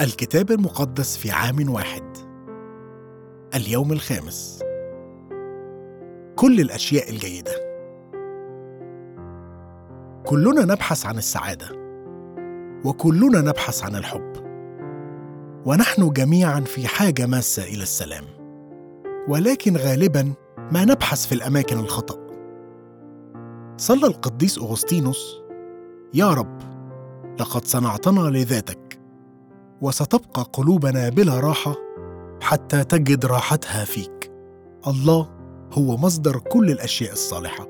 الكتاب المقدس في عام واحد. اليوم الخامس. كل الأشياء الجيدة. كلنا نبحث عن السعادة. وكلنا نبحث عن الحب. ونحن جميعا في حاجة ماسة إلى السلام. ولكن غالبا ما نبحث في الأماكن الخطأ. صلى القديس أغسطينوس يا رب لقد صنعتنا لذاتك. وستبقى قلوبنا بلا راحة حتى تجد راحتها فيك. الله هو مصدر كل الأشياء الصالحة.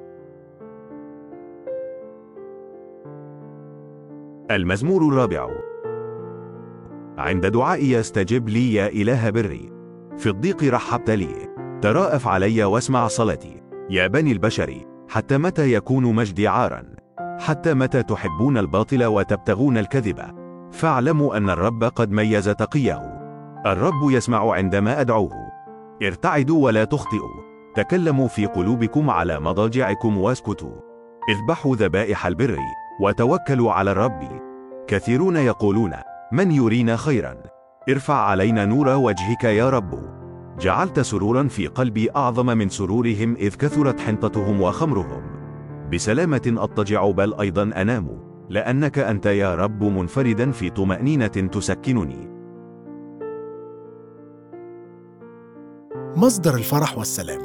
المزمور الرابع. عند دعائي استجب لي يا إله بري. في الضيق رحبت لي. تراءف علي واسمع صلاتي. يا بني البشر حتى متى يكون مجدي عارا؟ حتى متى تحبون الباطل وتبتغون الكذب؟ فاعلموا أن الرب قد ميز تقيه الرب يسمع عندما أدعوه. ارتعدوا ولا تخطئوا. تكلموا في قلوبكم على مضاجعكم واسكتوا. اذبحوا ذبائح البر وتوكلوا على الرب. كثيرون يقولون من يرينا خيرا؟ ارفع علينا نور وجهك يا رب. جعلت سرورا في قلبي أعظم من سرورهم إذ كثرت حنطتهم وخمرهم. بسلامة أضطجع بل أيضا أنام. لأنك أنت يا رب منفردا في طمأنينة تسكنني. مصدر الفرح والسلام.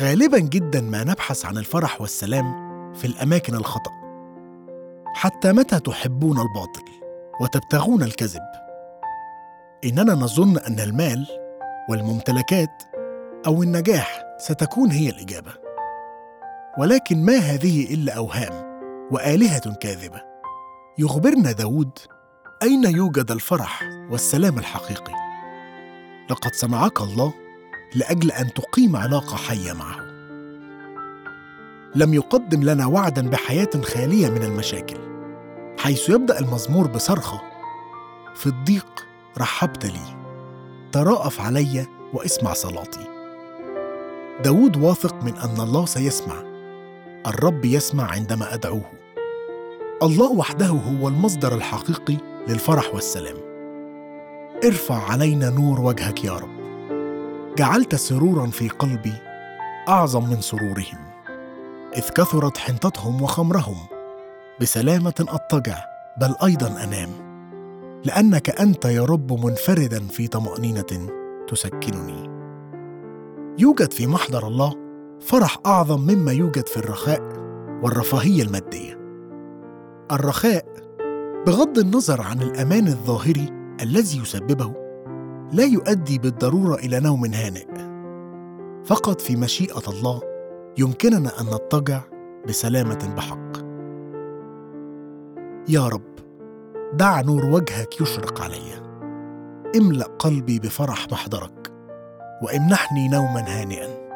غالبا جدا ما نبحث عن الفرح والسلام في الأماكن الخطأ حتى متى تحبون الباطل وتبتغون الكذب. إننا نظن أن المال والممتلكات أو النجاح ستكون هي الإجابة. ولكن ما هذه إلا أوهام. وآلهة كاذبة. يخبرنا داود أين يوجد الفرح والسلام الحقيقي. لقد صنعك الله لأجل أن تقيم علاقة حية معه. لم يقدم لنا وعدا بحياة خالية من المشاكل حيث يبدأ المزمور بصرخه في الضيق رحبت لي تراءف علي واسمع صلاتي. داود واثق من أن الله سيسمع. الرب يسمع عندما أدعوه. الله وحده هو المصدر الحقيقي للفرح والسلام. ارفع علينا نور وجهك يا رب. جعلت سرورا في قلبي أعظم من سرورهم. إذ كثرت حنطتهم وخمرهم. بسلامة أضطجع بل أيضا أنام. لأنك أنت يا رب منفردا في طمأنينة تسكنني. يوجد في محضر الله فرح أعظم مما يوجد في الرخاء والرفاهية المادية. الرخاء بغض النظر عن الأمان الظاهري الذي يسببه لا يؤدي بالضرورة إلى نوم هانئ. فقط في مشيئة الله يمكننا أن نضطجع بسلامة بحق. يا رب دع نور وجهك يشرق علي. املأ قلبي بفرح محضرك وامنحني نوما هانئا.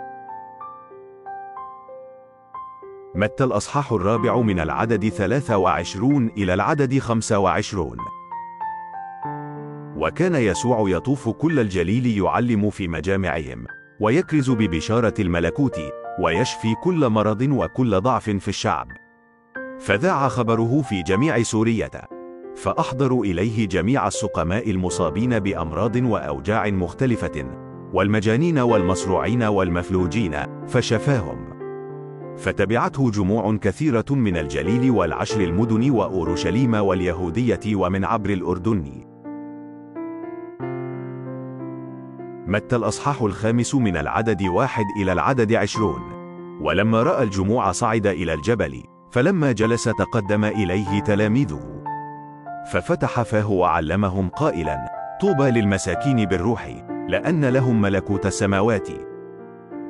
متى الأصحاح الرابع من العدد 23 إلى العدد 25 وكان يسوع يطوف كل الجليل يعلم في مجامعهم ويكرز ببشارة الملكوت ويشفي كل مرض وكل ضعف في الشعب. فذاع خبره في جميع سورية فأحضروا إليه جميع السقماء المصابين بأمراض وأوجاع مختلفة والمجانين والمصروعين والمفلوجين فشفاهم. فتبعته جموع كثيرة من الجليل والعشر المدن وأورشليم واليهودية ومن عبر الأردن. متى الأصحاح الخامس من العدد واحد إلى العدد عشرون. ولما رأى الجموع صعد إلى الجبل فلما جلس تقدم إليه تلاميذه. ففتح فاه وعلمهم قائلا طوبى للمساكين بالروح لأن لهم ملكوت السماوات.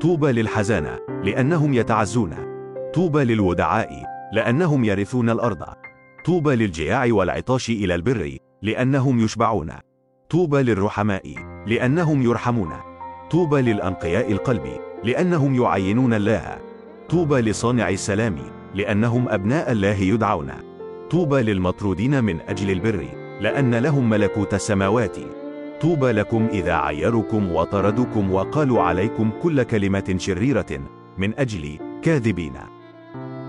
طوبى للحزانة لأنهم يتعزون. طوبى للودعاء لأنهم يرثون الأرض. طوبى للجياع والعطاش إلى البر لأنهم يشبعون. طوبى للرحماء لأنهم يرحمون. طوبى للأنقياء القلب لأنهم يعينون الله. طوبى لصانع السلام لأنهم أبناء الله يدعون. طوبى للمطرودين من أجل البر لأن لهم ملكوت السماوات. طوبى لكم إذا عيركم وطردكم وقالوا عليكم كل كلمة شريرة من أجل كاذبين.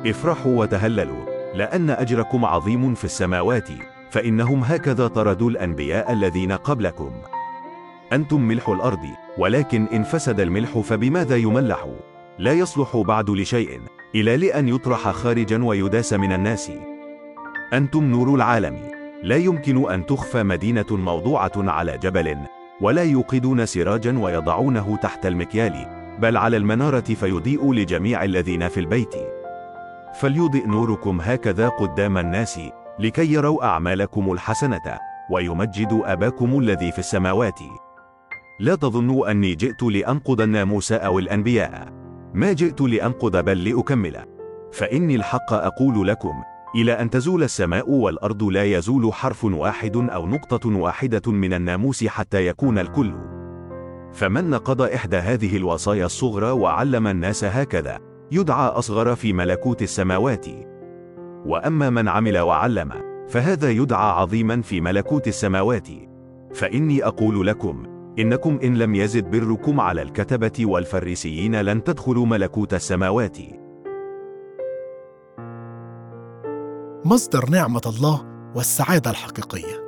افرحوا وتهللوا لأن أجركم عظيم في السماوات فإنهم هكذا طردوا الأنبياء الذين قبلكم. أنتم ملح الأرض ولكن إن فسد الملح فبماذا يملح؟ لا يصلح بعد لشيء إلى لأن يطرح خارجا ويداس من الناس. أنتم نور العالم. لا يمكن أن تخفى مدينة موضوعة على جبل ولا يوقدون سراجا ويضعونه تحت المكيال بل على المنارة فيضيء لجميع الذين في البيت. فليضئ نوركم هكذا قدام الناس لكي يروا أعمالكم الحسنة ويمجدوا أباكم الذي في السماوات. لا تظنوا أني جئت لأنقض الناموس أو الأنبياء. ما جئت لأنقض بل لأكمل. فإني الحق أقول لكم إلى أن تزول السماء والأرض لا يزول حرف واحد أو نقطة واحدة من الناموس حتى يكون الكل. فمن نقض إحدى هذه الوصايا الصغرى وعلم الناس هكذا يدعى أصغر في ملكوت السماوات. وأما من عمل وعلم فهذا يدعى عظيما في ملكوت السماوات. فإني أقول لكم إنكم إن لم يزد بركم على الكتبة والفريسيين لن تدخلوا ملكوت السماوات. مصدر نعمة الله والسعادة الحقيقية.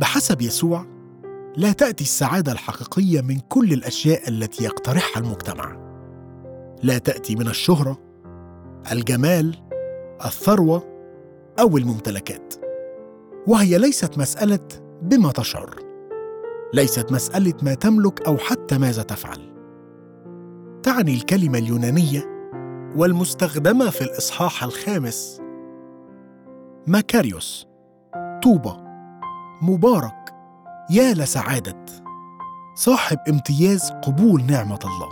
بحسب يسوع، لا تأتي السعادة الحقيقية من كل الأشياء التي يقترحها المجتمع. لا تأتي من الشهرة، الجمال، الثروة أو الممتلكات. وهي ليست مسألة بما تشعر. ليست مسألة ما تملك أو حتى ماذا تفعل. تعني الكلمة اليونانية والمستخدمة في الإصحاح الخامس. ماكاريوس طوبى مبارك يا لسعادة. صاحب امتياز قبول نعمة الله.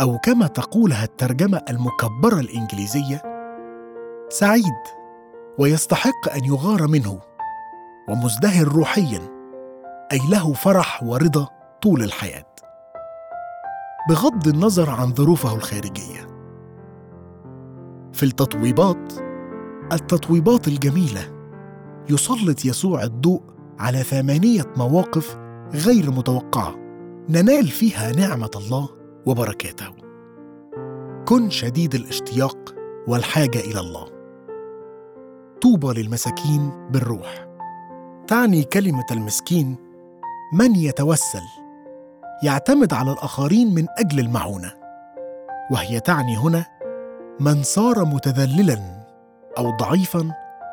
أو كما تقولها الترجمة المكبرة الإنجليزية سعيد ويستحق أن يغار منه. ومزدهر روحيا أي له فرح ورضا طول الحياة. بغض النظر عن ظروفه الخارجية. في التطويبات. التطويبات الجميلة. يسلط يسوع الضوء على ثمانية مواقف غير متوقعة. ننال فيها نعمة الله وبركاته. كن شديد الاشتياق والحاجة إلى الله. طوبى للمساكين بالروح. تعني كلمة المسكين من يتوسل. يعتمد على الآخرين من أجل المعونة. وهي تعني هنا من صار متذللا أو ضعيفا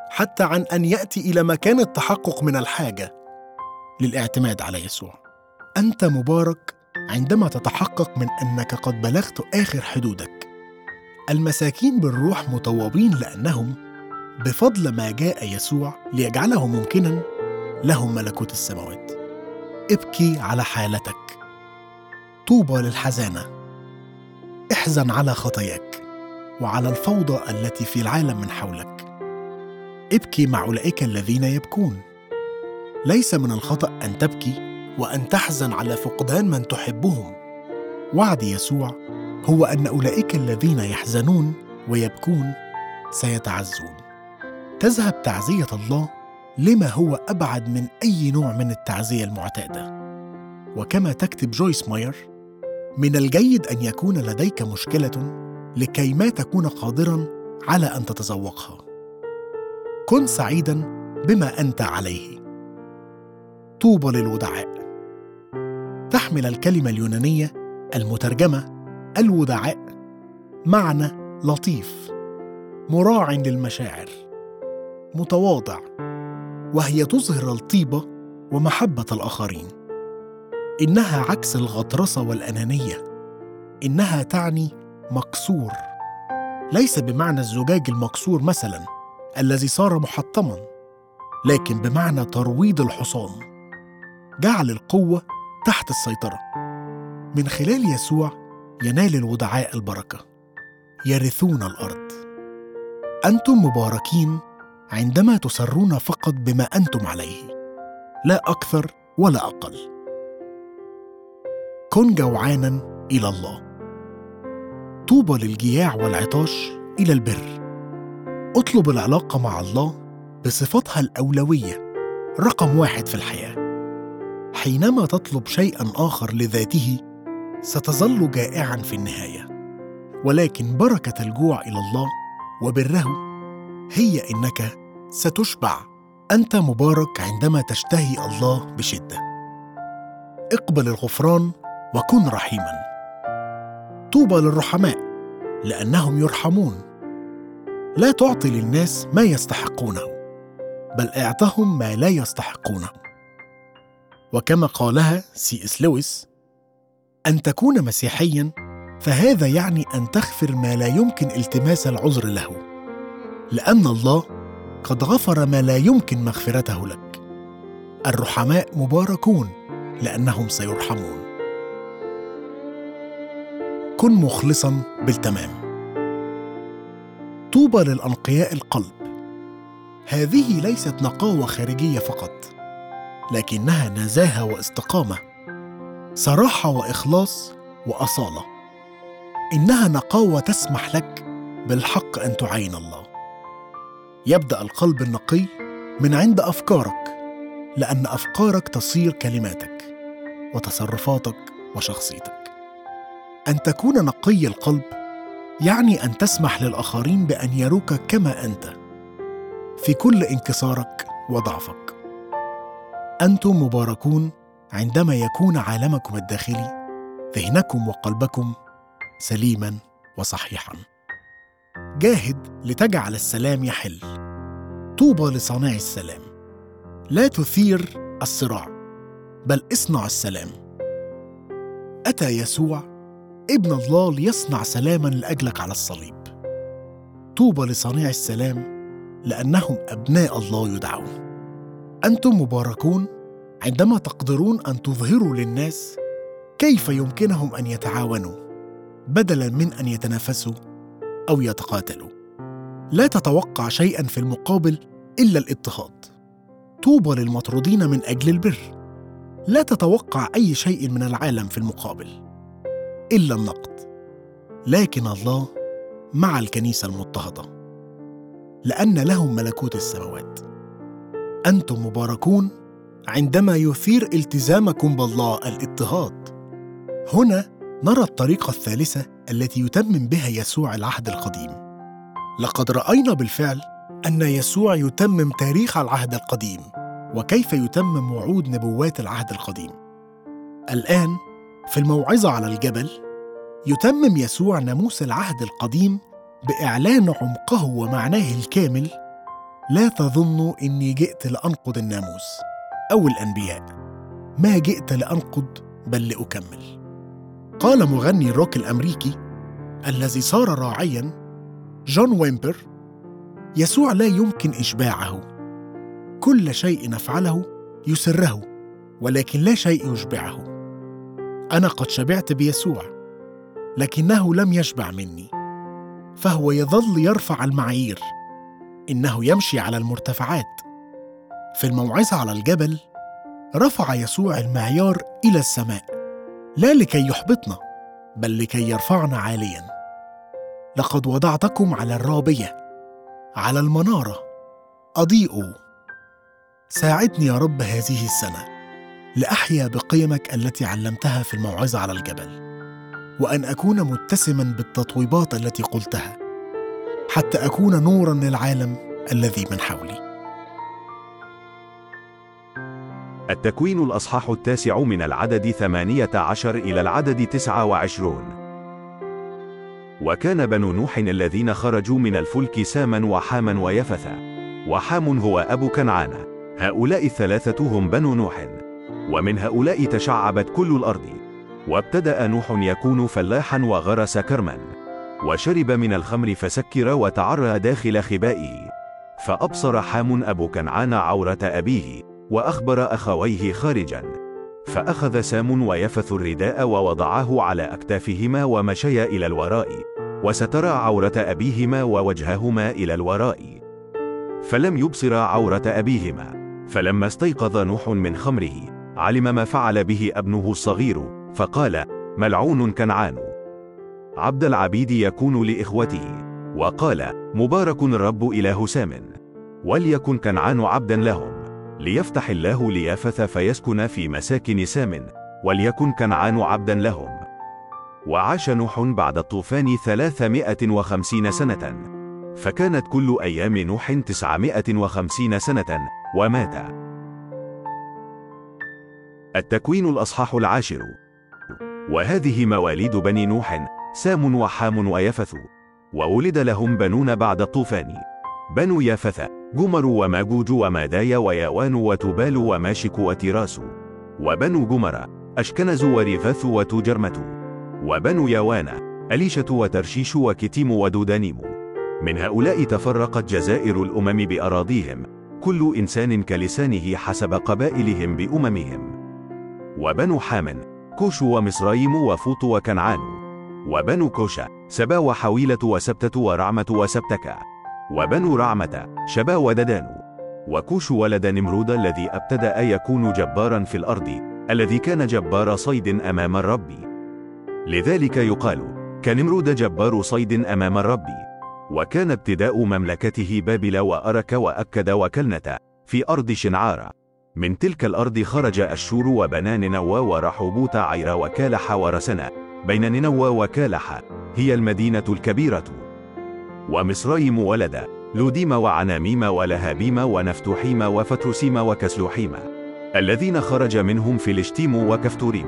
حتى عن أن يأتي إلى مكان التحقق من الحاجة للاعتماد على يسوع. أنت مبارك عندما تتحقق من أنك قد بلغت آخر حدودك. المساكين بالروح مطوبين لأنهم بفضل ما جاء يسوع ليجعله ممكنا لهم ملكوت السماوات. ابكي على حالتك. طوبى للحزانة. احزن على خطاياك. وعلى الفوضى التي في العالم من حولك. ابكي مع أولئك الذين يبكون. ليس من الخطأ أن تبكي وأن تحزن على فقدان من تحبهم. وعد يسوع هو أن أولئك الذين يحزنون ويبكون سيتعزون. تذهب تعزية الله لما هو أبعد من أي نوع من التعزية المعتادة. وكما تكتب جويس ماير من الجيد أن يكون لديك مشكلة لكي ما تكون قادرا على أن تتذوقها. كن سعيدا بما أنت عليه. طوبى للودعاء. تحمل الكلمة اليونانية المترجمة الودعاء. معنى لطيف. مراع للمشاعر. متواضع. وهي تظهر الطيبة ومحبة الآخرين. إنها عكس الغطرسة والأنانية. إنها تعني مكسور ليس بمعنى الزجاج المكسور مثلا الذي صار محطما لكن بمعنى ترويض الحصان. جعل القوة تحت السيطرة. من خلال يسوع ينال الودعاء البركة. يرثون الأرض. أنتم مباركين عندما تسرون فقط بما أنتم عليه. لا أكثر ولا أقل. كن جوعانا إلى الله. طوبى للجياع والعطاش إلى البر. اطلب العلاقة مع الله بصفتها الأولوية رقم واحد في الحياة. حينما تطلب شيئا آخر لذاته ستظل جائعا في النهاية. ولكن بركة الجوع إلى الله وبره هي إنك ستشبع. أنت مبارك عندما تشتهي الله بشدة. اقبل الغفران وكن رحيما. طوبى للرحماء لأنهم يرحمون. لا تعطي للناس ما يستحقونه بل اعطهم ما لا يستحقونه. وكما قالها سي إس لويس أن تكون مسيحيا فهذا يعني أن تغفر ما لا يمكن التماس العذر له لأن الله قد غفر ما لا يمكن مغفرته لك. الرحماء مباركون لأنهم سيرحمون. كن مخلصا بالتمام. طوبى للأنقياء القلب. هذه ليست نقاوة خارجية فقط لكنها نزاهة واستقامة صراحة وإخلاص وأصالة. إنها نقاوة تسمح لك بالحق أن تعاين الله. يبدأ القلب النقي من عند أفكارك لأن أفكارك تصير كلماتك وتصرفاتك وشخصيتك. أن تكون نقي القلب يعني أن تسمح للآخرين بأن يروك كما أنت. في كل انكسارك وضعفك. أنتم مباركون عندما يكون عالمكم الداخلي ذهنكم وقلبكم سليما وصحيحا. جاهد لتجعل السلام يحل. طوبى لصانع السلام. لا تثير الصراع بل اصنع السلام. أتى يسوع ابن الله ليصنع سلاما لأجلك على الصليب. طوبى لصانع السلام لأنهم أبناء الله يدعون. أنتم مباركون عندما تقدرون أن تظهروا للناس كيف يمكنهم أن يتعاونوا بدلا من أن يتنافسوا أو يتقاتلوا. لا تتوقع شيئا في المقابل إلا الاضطهاد طوبى للمطرودين من أجل البر. لا تتوقع أي شيء من العالم في المقابل. إلا النقد. لكن الله مع الكنيسة المضطهدة. لأن لهم ملكوت السماوات. أنتم مباركون عندما يثير التزامكم بالله الاضطهاد. هنا نرى الطريقة الثالثة التي يتمم بها يسوع العهد القديم. لقد رأينا بالفعل أن يسوع يتمم تاريخ العهد القديم وكيف يتمم وعود نبوات العهد القديم. الآن في الموعظة على الجبل يتمم يسوع ناموس العهد القديم بإعلان عمقه ومعناه الكامل لا تظنوا إني جئت لأنقض الناموس أو الأنبياء ما جئت لأنقض بل لأكمل. قال مغني الروك الأمريكي الذي صار راعيا جون ويمبر يسوع لا يمكن إشباعه كل شيء نفعله يسره ولكن لا شيء يشبعه. أنا قد شبعت بيسوع لكنه لم يشبع مني فهو يظل يرفع المعايير إنه يمشي على المرتفعات. في الموعظه على الجبل رفع يسوع المعيار إلى السماء لا لكي يحبطنا بل لكي يرفعنا عاليا. لقد وضعتكم على الرابية على المنارة اضيئوا ساعدني يا رب هذه السنة. لأحيا بقيمك التي علمتها في الموعظة على الجبل وأن أكون متسما بالتطويبات التي قلتها حتى أكون نورا للعالم الذي من حولي. التكوين الأصحاح التاسع من العدد ثمانية عشر إلى العدد تسعة وعشرون. وكان بنو نوح الذين خرجوا من الفلك ساما وحاما ويفثا. وحام هو أبو كنعان. هؤلاء الثلاثة هم بنو نوح. ومن هؤلاء تشعبت كل الأرض. وابتدأ نوح يكون فلاحا وغرس كرما. وشرب من الخمر فسكر وتعرى داخل خبائه. فأبصر حام أبو كنعان عورة أبيه وأخبر أخويه خارجا. فأخذ سام ويفث الرداء ووضعاه على أكتافهما ومشيا إلى الوراء. وسترى عورة أبيهما ووجههما إلى الوراء. فلم يبصرا عورة أبيهما. فلما استيقظ نوح من خمره علم ما فعل به ابنه الصغير فقال ملعون كنعان. عبد العبيد يكون لإخوته. وقال مبارك الرب إله سام. وليكن كنعان عبدا لهم. ليفتح الله ليافث فيسكن في مساكن سام. وليكن كنعان عبدا لهم. وعاش نوح بعد الطوفان ثلاثمائة وخمسين سنة. فكانت كل أيام نوح تسعمائة وخمسين سنة ومات. التكوين الأصحاح العاشر. وهذه مواليد بني نوح سام وحام ويفث وولد لهم بنون بعد الطوفان. بنو يافث جمر وماجوج ومادايا وياوان وتبال وماشك وتراس وبنو جمر أشكنز وريفاث وتجرمة وبنو ياوان أليشة وترشيش وكتيم ودودانيم. من هؤلاء تفرقت جزائر الأمم بأراضيهم. كل إنسان كلسانه حسب قبائلهم بأممهم. وبنو حام كوش ومصرايم وفوط وكنعان. وبنو كوشا سبا وحويلة وسبتة ورعمة وسبتكا وبنو رعمة شبا وددان. وكوش ولد نمرود الذي أبتدأ يكون جبارا في الأرض الذي كان جبار صيد أمام الرب. لذلك يقال كنمرود جبار صيد أمام الرب. وكان ابتداء مملكته بابل وأرك وأكد وكلنة في أرض شنعار. من تلك الأرض خرج أشور وبنى نينوى ورحوبوت عير وكالح ورسنا. بين نينوى وكالح هي المدينة الكبيرة. ومصريم ولد لوديم وعناميم ولهابيم ونفتوحيم وفترسيم وكسلوحيم. الذين خرج منهم فيلشتيم وكفتوريم.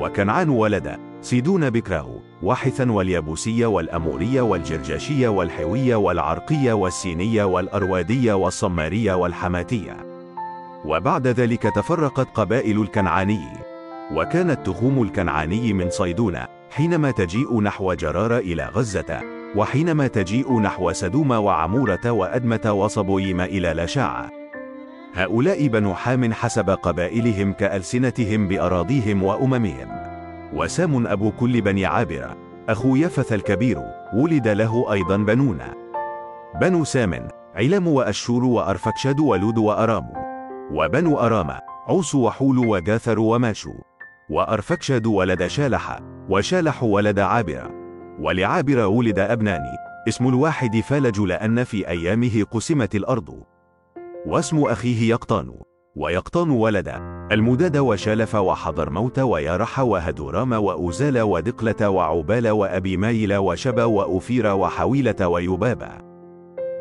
وكنعان ولد سيدون بكره وحثا واليابوسية والأمورية والجرجاشية والحوية والعرقية والسينية والأروادية والصمارية والحماتية وبعد ذلك تفرقت قبائل الكنعاني. وكانت تخوم الكنعاني من صيدون حينما تجيء نحو جرار إلى غزة وحينما تجيء نحو سدوم وعمورة وأدمة وصبويم إلى لشاع. هؤلاء بنو حام حسب قبائلهم كألسنتهم بأراضيهم وأممهم. وسام أبو كل بني عابرة أخو يفث الكبير ولد له أيضا بنون. بنو سام علم وأشور وأرفكشد ولود وأرام. وبنو أرام عوس وحول وجاثر وماشو. وأرفكشد ولد شالح وشالح ولد عابر. ولعابر ولد أبناني اسم الواحد فالج لأن في أيامه قسمت الأرض. واسم أخيه يقطان. ويقطان ولد. المداد وشالف وحضر موت ويرح وهدورام وأوزال ودقلة وعبال وأبي مايل وشبا وأفير وحويلة ويبابا.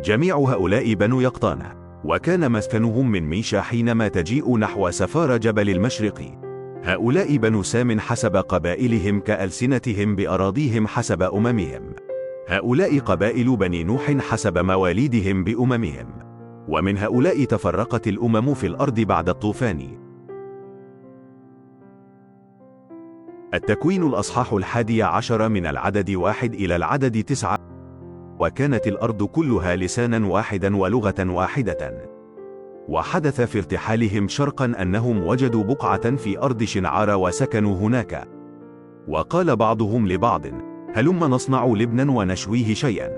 جميع هؤلاء بنو يقطان. وكان مسكنهم من ميشا حينما تجيء نحو سفار جبل المشرق. هؤلاء بنو سام حسب قبائلهم كألسنتهم بأراضيهم حسب أممهم. هؤلاء قبائل بني نوح حسب مواليدهم بأممهم. ومن هؤلاء تفرقت الأمم في الأرض بعد الطوفان. التكوين الأصحاح الحادي عشر من العدد واحد إلى العدد تسعة. وكانت الأرض كلها لسانا واحدا ولغة واحدة. وحدث في ارتحالهم شرقا أنهم وجدوا بقعة في أرض شنعار وسكنوا هناك. وقال بعضهم لبعض هلم نصنع لبنا ونشويه شيئا.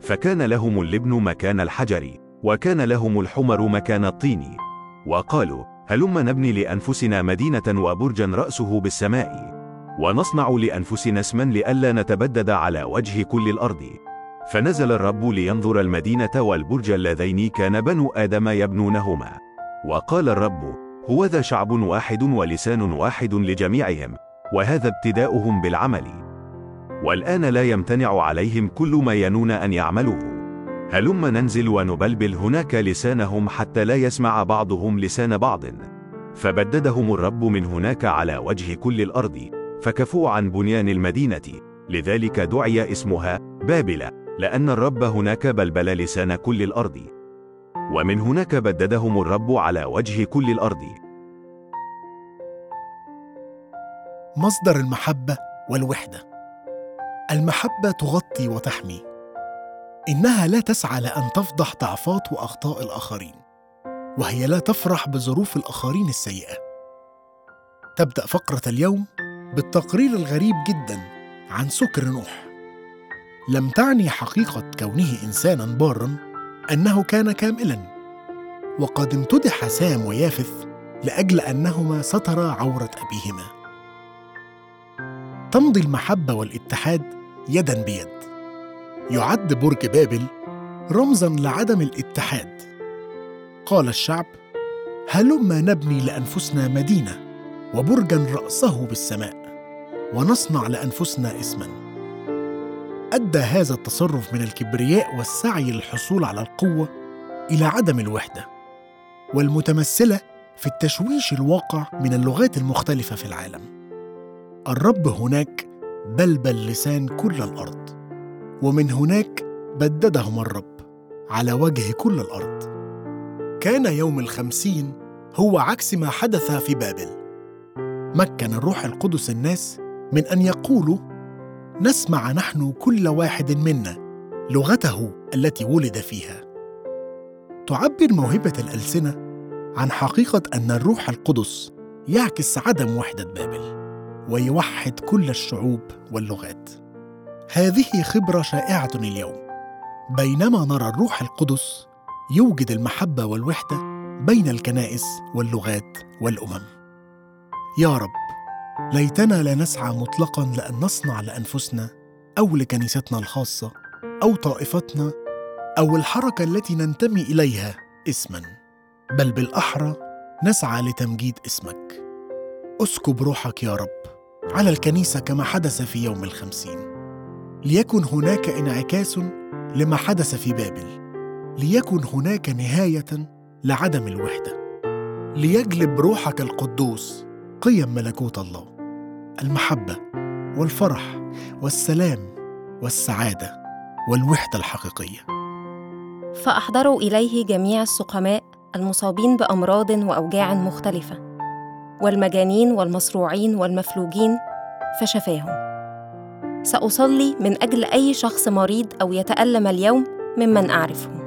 فكان لهم اللبن مكان الحجر وكان لهم الحمر مكان الطين. وقالوا هلم نبني لأنفسنا مدينة وبرجا رأسه بالسماء. ونصنع لأنفسنا اسما لئلا نتبدد على وجه كل الأرض. فنزل الرب لينظر المدينة والبرج اللذين كان بنو آدم يبنونهما. وقال الرب هو ذا شعب واحد ولسان واحد لجميعهم وهذا ابتداؤهم بالعمل. والآن لا يمتنع عليهم كل ما ينون أن يعملوه. هلم ننزل ونبلبل هناك لسانهم حتى لا يسمع بعضهم لسان بعض. فبددهم الرب من هناك على وجه كل الأرض فكفوا عن بنيان المدينة. لذلك دعي اسمها بابل. لأن الرب هناك بلبل لسان كل الأرض. ومن هناك بددهم الرب على وجه كل الأرض. مصدر المحبة والوحدة. المحبة تغطي وتحمي. إنها لا تسعى لأن تفضح ضعفات وأخطاء الآخرين. وهي لا تفرح بظروف الآخرين السيئة. تبدأ فقرة اليوم بالتقرير الغريب جدا عن سكر نوح. لم تعني حقيقة كونه إنسانا بارا أنه كان كاملا. وقد امتدح سام ويافث لأجل أنهما سترا عورة أبيهما. تمضي المحبة والاتحاد يدا بيد. يعد برج بابل رمزا لعدم الاتحاد. قال الشعب هلما نبني لأنفسنا مدينة وبرجا رأسه بالسماء ونصنع لأنفسنا اسما. أدى هذا التصرف من الكبرياء والسعي للحصول على القوة إلى عدم الوحدة والمتمثلة في التشويش الواقع من اللغات المختلفة في العالم. الرب هناك بلبل لسان كل الأرض ومن هناك بددهم الرب على وجه كل الأرض. كان يوم الخمسين هو عكس ما حدث في بابل. مكن الروح القدس الناس من أن يقولوا نسمع نحن كل واحد منا لغته التي ولد فيها. تعبر موهبة الألسنة عن حقيقة أن الروح القدس يعكس عدم وحدة بابل ويوحد كل الشعوب واللغات. هذه خبرة شائعة اليوم. بينما نرى الروح القدس يوجد المحبة والوحدة بين الكنائس واللغات والأمم. يا رب ليتنا لا نسعى مطلقا لأن نصنع لأنفسنا أو لكنيستنا الخاصة أو طائفتنا أو الحركة التي ننتمي إليها اسما. بل بالأحرى نسعى لتمجيد اسمك. أسكب روحك يا رب على الكنيسة كما حدث في يوم الخمسين. ليكن هناك انعكاس لما حدث في بابل. ليكن هناك نهاية لعدم الوحدة. ليجلب روحك القدوس قيم ملكوت الله. المحبة والفرح والسلام والسعادة والوحدة الحقيقية. فأحضروا إليه جميع السقماء المصابين بأمراض وأوجاع مختلفة والمجانين والمصروعين والمفلوجين فشفاهم. سأصلي من أجل أي شخص مريض أو يتألم اليوم ممن أعرفهم.